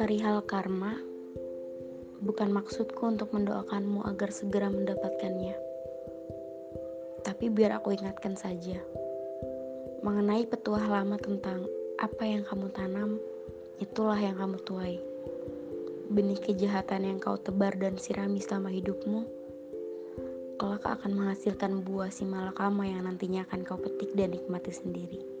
Perihal karma, bukan maksudku untuk mendoakanmu agar segera mendapatkannya. Tapi biar aku ingatkan saja, mengenai petuah lama tentang apa yang kamu tanam, itulah yang kamu tuai. Benih kejahatan yang kau tebar dan sirami selama hidupmu, kelak akan menghasilkan buah si malakama yang nantinya akan kau petik dan nikmati sendiri.